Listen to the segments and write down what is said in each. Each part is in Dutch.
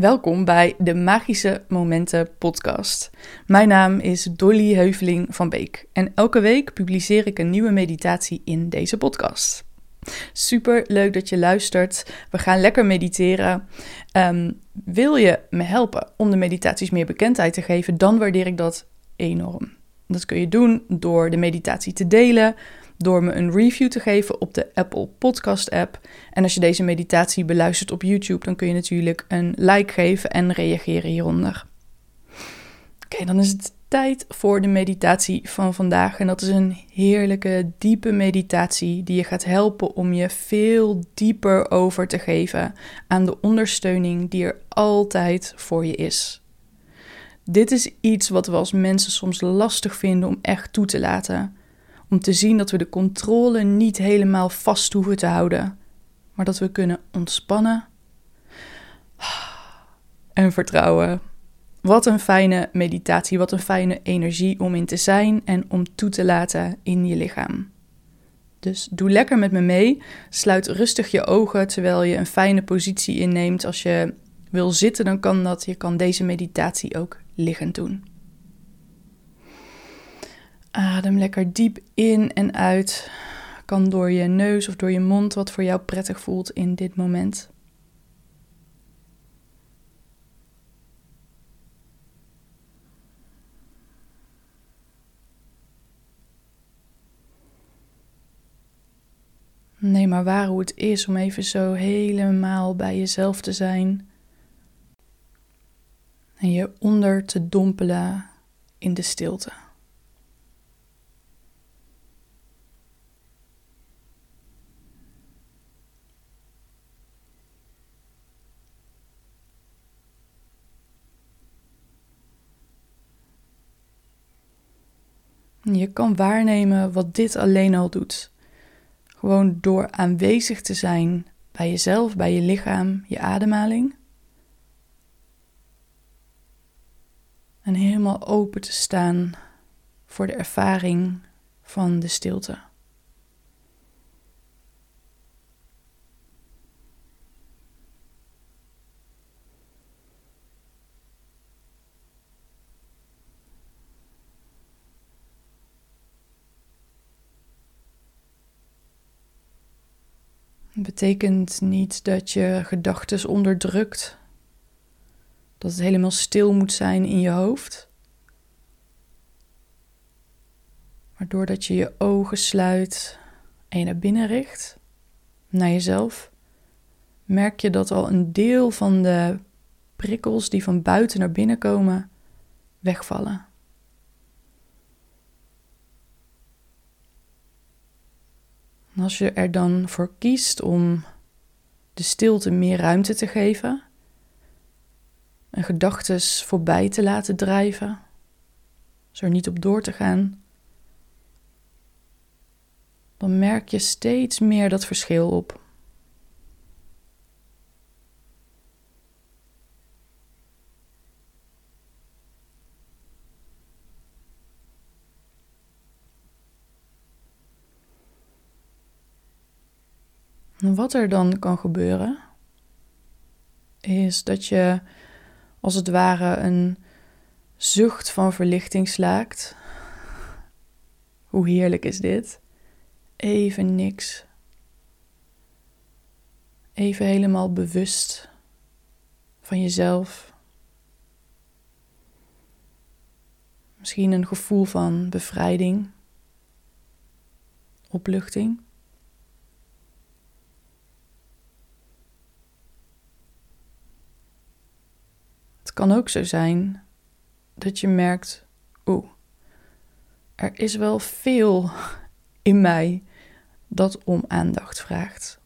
Welkom bij de Magische Momenten podcast. Mijn naam is Dolly Heuveling van Beek en elke week publiceer ik een nieuwe meditatie in deze podcast. Super leuk dat je luistert. We gaan lekker mediteren. Ehm, wil je me helpen om de meditaties meer bekendheid te geven, dan waardeer ik dat enorm. Dat kun je doen door de meditatie te delen, door me een review te geven op de Apple Podcast app. En als je deze meditatie beluistert op YouTube, dan kun je natuurlijk een like geven en reageren hieronder. Oké, dan is het tijd voor de meditatie van vandaag. En dat is een heerlijke, diepe meditatie die je gaat helpen om je veel dieper over te geven aan de ondersteuning die er altijd voor je is. Dit is iets wat we als mensen soms lastig vinden om echt toe te laten om te zien dat we de controle niet helemaal vast hoeven te houden, maar dat we kunnen ontspannen en vertrouwen. Wat een fijne meditatie, wat een fijne energie om in te zijn en om toe te laten in je lichaam. Dus doe lekker met me mee. Sluit rustig je ogen terwijl je een fijne positie inneemt. Als je wil zitten, dan kan dat. Je kan deze meditatie ook liggend doen. Adem lekker diep in en uit. Kan door je neus of door je mond, wat voor jou prettig voelt in dit moment. Neem maar waar hoe het is om even zo helemaal bij jezelf te zijn. En je onder te dompelen in de stilte. Je kan waarnemen wat dit alleen al doet. Gewoon door aanwezig te zijn bij jezelf, bij je lichaam, je ademhaling. En helemaal open te staan voor de ervaring van de stilte. Betekent niet dat je gedachten onderdrukt, dat het helemaal stil moet zijn in je hoofd. Maar doordat je je ogen sluit en je naar binnen richt, naar jezelf, merk je dat al een deel van de prikkels die van buiten naar binnen komen, wegvallen. Als je er dan voor kiest om de stilte meer ruimte te geven en gedachten voorbij te laten drijven, zo er niet op door te gaan, dan merk je steeds meer dat verschil op. Wat er dan kan gebeuren, is dat je als het ware een zucht van verlichting slaakt. Hoe heerlijk is dit? Even niks. Even helemaal bewust van jezelf. Misschien een gevoel van bevrijding, opluchting. Kan ook zo zijn dat je merkt, oeh, er is wel veel in mij dat om aandacht vraagt.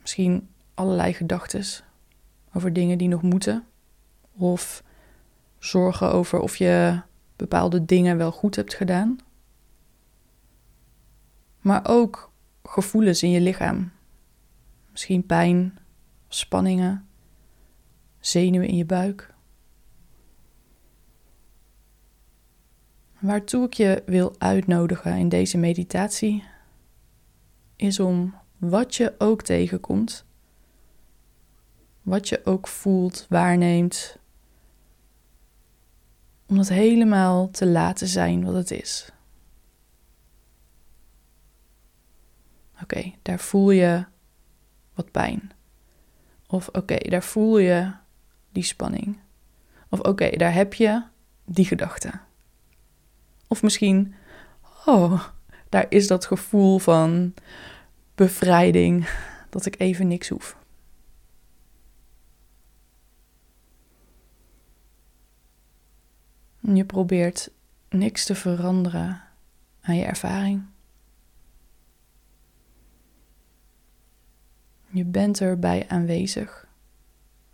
Misschien allerlei gedachten over dingen die nog moeten, of zorgen over of je bepaalde dingen wel goed hebt gedaan. Maar ook gevoelens in je lichaam. Misschien pijn, spanningen, zenuwen in je buik. Waartoe ik je wil uitnodigen in deze meditatie is om wat je ook tegenkomt, wat je ook voelt, waarneemt, om dat helemaal te laten zijn wat het is. Oké, daar voel je wat pijn. Of oké, daar voel je die spanning. Of oké, daar heb je die gedachte. Of misschien, oh, daar is dat gevoel van bevrijding, dat ik even niks hoef. Je probeert niks te veranderen aan je ervaring. Je bent erbij aanwezig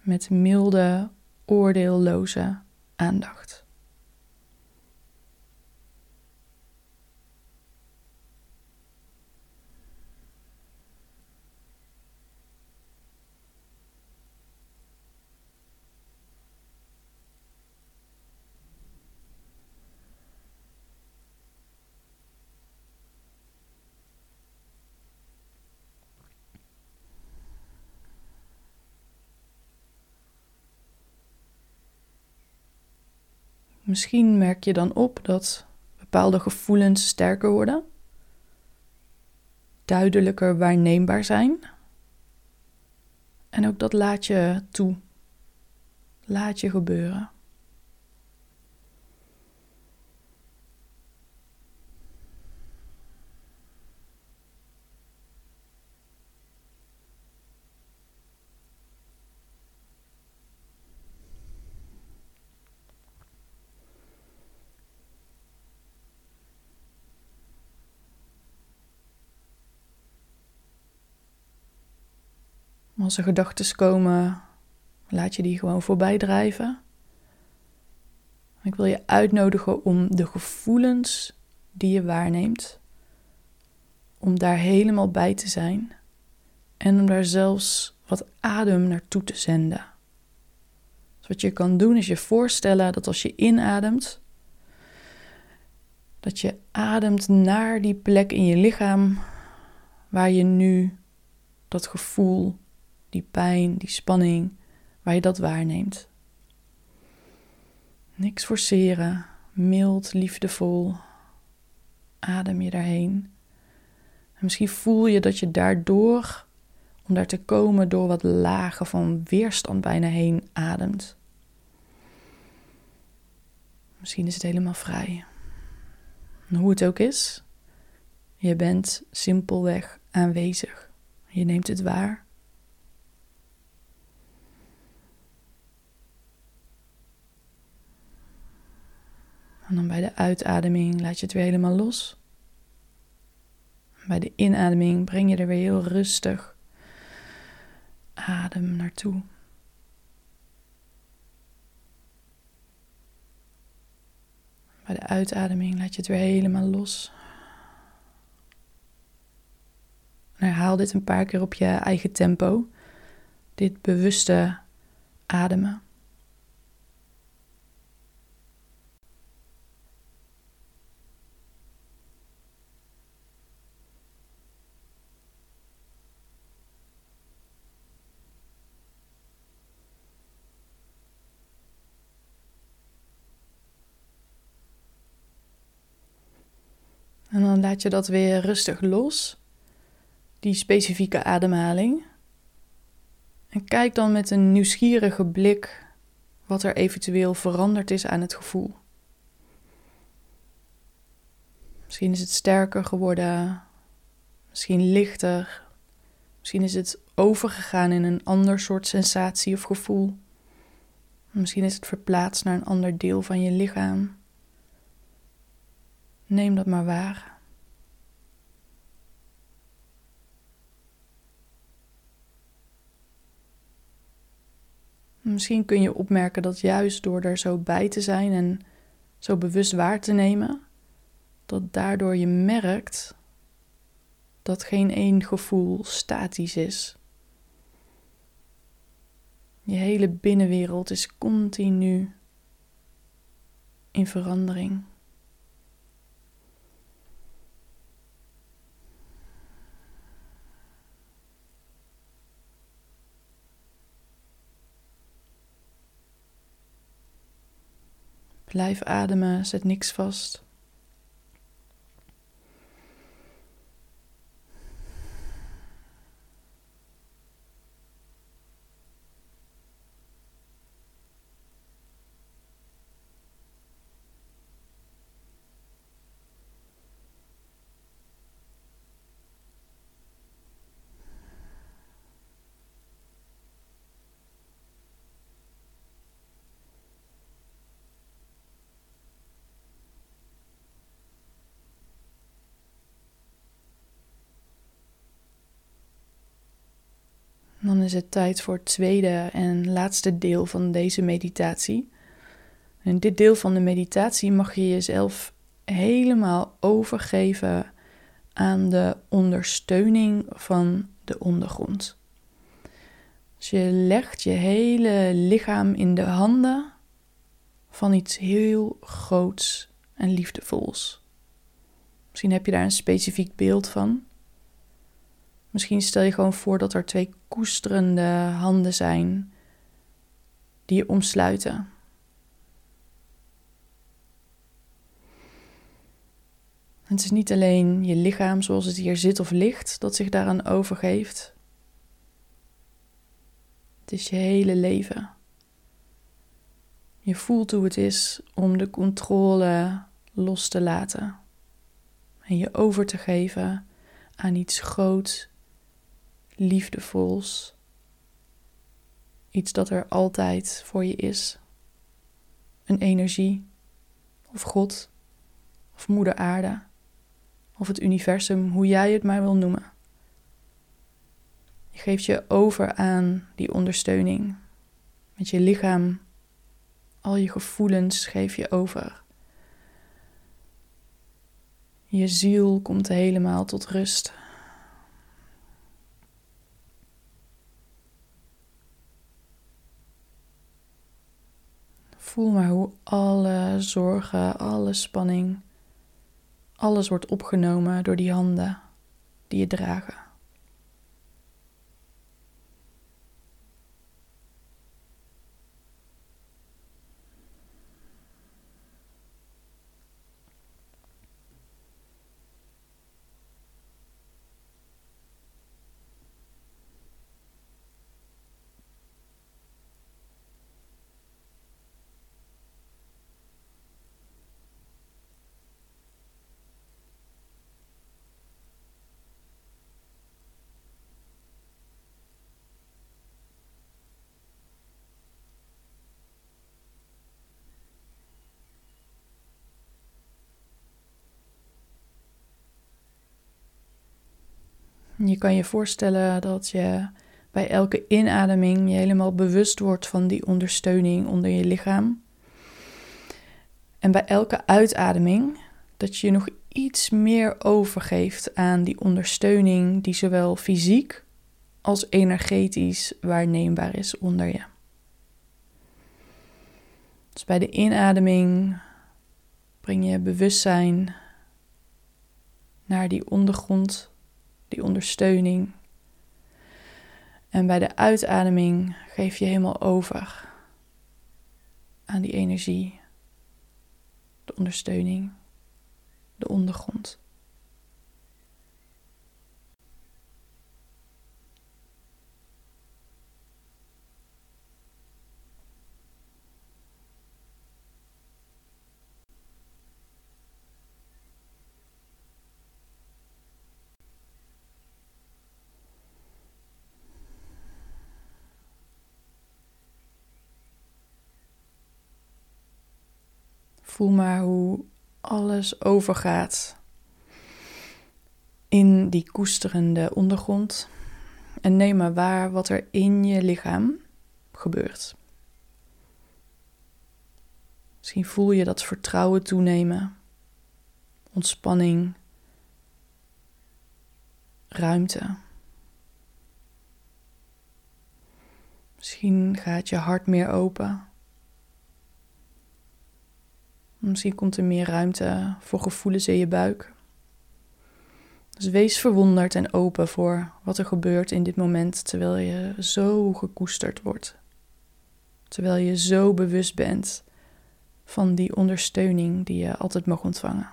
met milde, oordeelloze aandacht. Misschien merk je dan op dat bepaalde gevoelens sterker worden, duidelijker waarneembaar zijn. En ook dat laat je toe. Laat je gebeuren. Als er gedachten komen, laat je die gewoon voorbij drijven. Ik wil je uitnodigen om de gevoelens die je waarneemt, om daar helemaal bij te zijn en om daar zelfs wat adem naartoe te zenden. Dus wat je kan doen is je voorstellen dat als je inademt, dat je ademt naar die plek in je lichaam waar je nu dat gevoel die pijn, die spanning, waar je dat waarneemt. Niks forceren, mild, liefdevol. Adem je daarheen. En misschien voel je dat je daardoor, om daar te komen, door wat lagen van weerstand bijna heen ademt. Misschien is het helemaal vrij. hoe het ook is, je bent simpelweg aanwezig. Je neemt het waar. En dan bij de uitademing laat je het weer helemaal los. Bij de inademing breng je er weer heel rustig adem naartoe. Bij de uitademing laat je het weer helemaal los. herhaal dit een paar keer op je eigen tempo. Dit bewuste ademen. En dan laat je dat weer rustig los, die specifieke ademhaling. En kijk dan met een nieuwsgierige blik wat er eventueel veranderd is aan het gevoel. Misschien is het sterker geworden, misschien lichter, misschien is het overgegaan in een ander soort sensatie of gevoel. Misschien is het verplaatst naar een ander deel van je lichaam. Neem dat maar waar. Misschien kun je opmerken dat juist door er zo bij te zijn en zo bewust waar te nemen, dat daardoor je merkt dat geen één gevoel statisch is. Je hele binnenwereld is continu in verandering. Blijf ademen, zet niks vast. Dan is het tijd voor het tweede en laatste deel van deze meditatie. In dit deel van de meditatie mag je jezelf helemaal overgeven aan de ondersteuning van de ondergrond. Dus je legt je hele lichaam in de handen van iets heel groots en liefdevols. Misschien heb je daar een specifiek beeld van. Misschien stel je gewoon voor dat er twee koesterende handen zijn die je omsluiten. Het is niet alleen je lichaam zoals het hier zit of ligt dat zich daaraan overgeeft. Het is je hele leven. Je voelt hoe het is om de controle los te laten en je over te geven aan iets groots liefdevols. Iets dat er altijd voor je is. Een energie, of God, of Moeder Aarde, of het universum, hoe jij het maar wil noemen. Je geeft je over aan die ondersteuning. Met je lichaam, al je gevoelens geef je over. Je ziel komt helemaal tot rust. Voel maar hoe alle zorgen, alle spanning, alles wordt opgenomen door die handen die je dragen. Je kan je voorstellen dat je bij elke inademing je helemaal bewust wordt van die ondersteuning onder je lichaam. En bij elke uitademing dat je nog iets meer overgeeft aan die ondersteuning die zowel fysiek als energetisch waarneembaar is onder je. Dus bij de inademing breng je bewustzijn naar die ondergrond die ondersteuning. En bij de uitademing geef je helemaal over aan die energie, de ondersteuning, de ondergrond. Voel maar hoe alles overgaat in die koesterende ondergrond. En neem maar waar wat er in je lichaam gebeurt. Misschien voel je dat vertrouwen toenemen, ontspanning, ruimte. Misschien gaat je hart meer open. Misschien komt er meer ruimte voor gevoelens in je buik. Dus wees verwonderd en open voor wat er gebeurt in dit moment terwijl je zo gekoesterd wordt. Terwijl je zo bewust bent van die ondersteuning die je altijd mag ontvangen.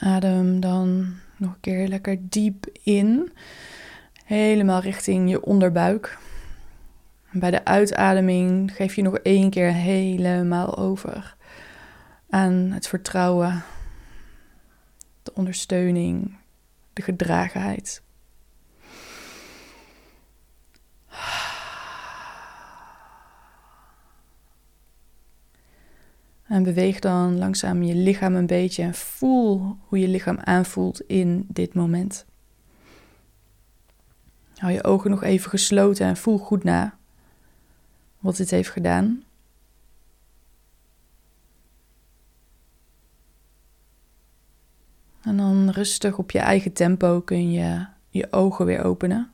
Adem dan nog een keer lekker diep in. Helemaal richting je onderbuik. Bij de uitademing geef je nog één keer helemaal over aan het vertrouwen, de ondersteuning, de gedragenheid. En beweeg dan langzaam je lichaam een beetje en voel hoe je lichaam aanvoelt in dit moment. Hou je ogen nog even gesloten en voel goed na wat dit heeft gedaan. En dan rustig op je eigen tempo kun je je ogen weer openen.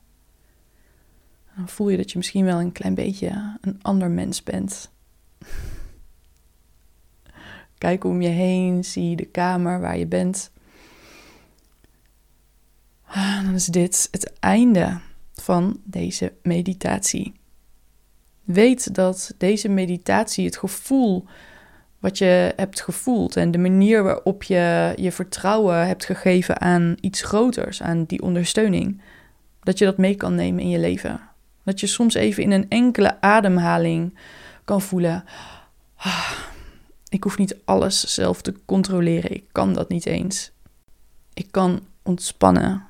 dan voel je dat je misschien wel een klein beetje een ander mens bent. Kijk om je heen, zie de kamer waar je bent. Ah, dan is dit het einde van deze meditatie. Weet dat deze meditatie het gevoel wat je hebt gevoeld en de manier waarop je je vertrouwen hebt gegeven aan iets groters, aan die ondersteuning, dat je dat mee kan nemen in je leven. Dat je soms even in een enkele ademhaling kan voelen. Ah, ik hoef niet alles zelf te controleren. Ik kan dat niet eens. Ik kan ontspannen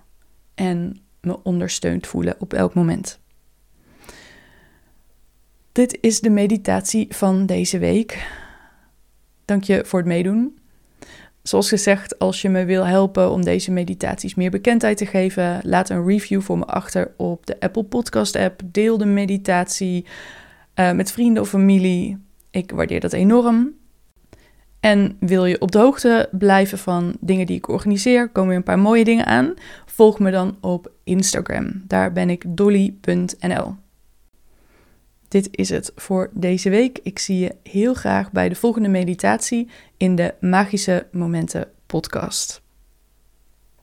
en me ondersteund voelen op elk moment. Dit is de meditatie van deze week. Dank je voor het meedoen. Zoals gezegd, als je me wil helpen om deze meditaties meer bekendheid te geven, laat een review voor me achter op de Apple Podcast app. Deel de meditatie uh, met vrienden of familie. Ik waardeer dat enorm. En wil je op de hoogte blijven van dingen die ik organiseer, komen er een paar mooie dingen aan. Volg me dan op Instagram. Daar ben ik dolly.nl. Dit is het voor deze week. Ik zie je heel graag bij de volgende meditatie in de Magische Momenten podcast.